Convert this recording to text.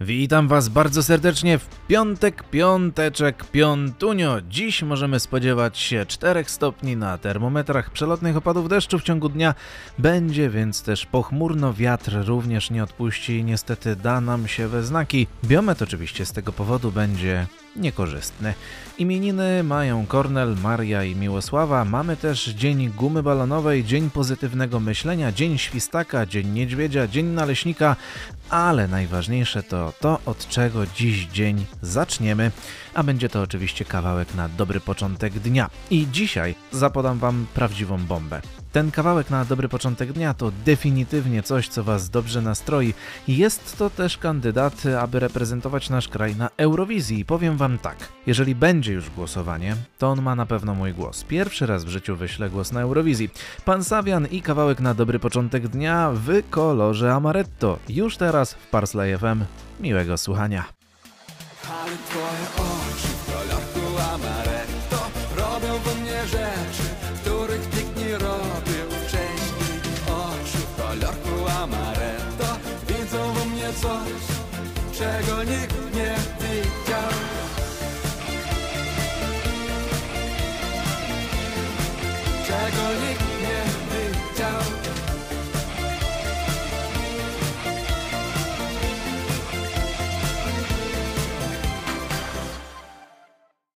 Witam Was bardzo serdecznie w piątek, piąteczek, piątunio. Dziś możemy spodziewać się 4 stopni na termometrach, przelotnych opadów deszczu w ciągu dnia. Będzie więc też pochmurno, wiatr również nie odpuści i niestety da nam się we znaki. Biometr oczywiście z tego powodu będzie niekorzystny. Imieniny mają Kornel, Maria i Miłosława. Mamy też dzień gumy balonowej, dzień pozytywnego myślenia, dzień świstaka, dzień niedźwiedzia, dzień naleśnika, ale najważniejsze to to, od czego dziś dzień zaczniemy, a będzie to oczywiście kawałek na dobry początek dnia. I dzisiaj zapodam Wam prawdziwą bombę. Ten kawałek na dobry początek dnia to definitywnie coś, co Was dobrze nastroi. Jest to też kandydat, aby reprezentować nasz kraj na Eurowizji. Powiem Wam powiem tak. Jeżeli będzie już głosowanie, to on ma na pewno mój głos. Pierwszy raz w życiu wyślę głos na Eurowizji. Pan Sawian i kawałek na dobry początek dnia w kolorze amaretto. Już teraz w Parsley FM. Miłego słuchania. Ale twoje oczy w kolorku amaretto robią we mnie rzeczy, których nikt nie robił wcześniej. Oczy w kolorku amaretto widzą we mnie coś, czego nikt nie alcoholic.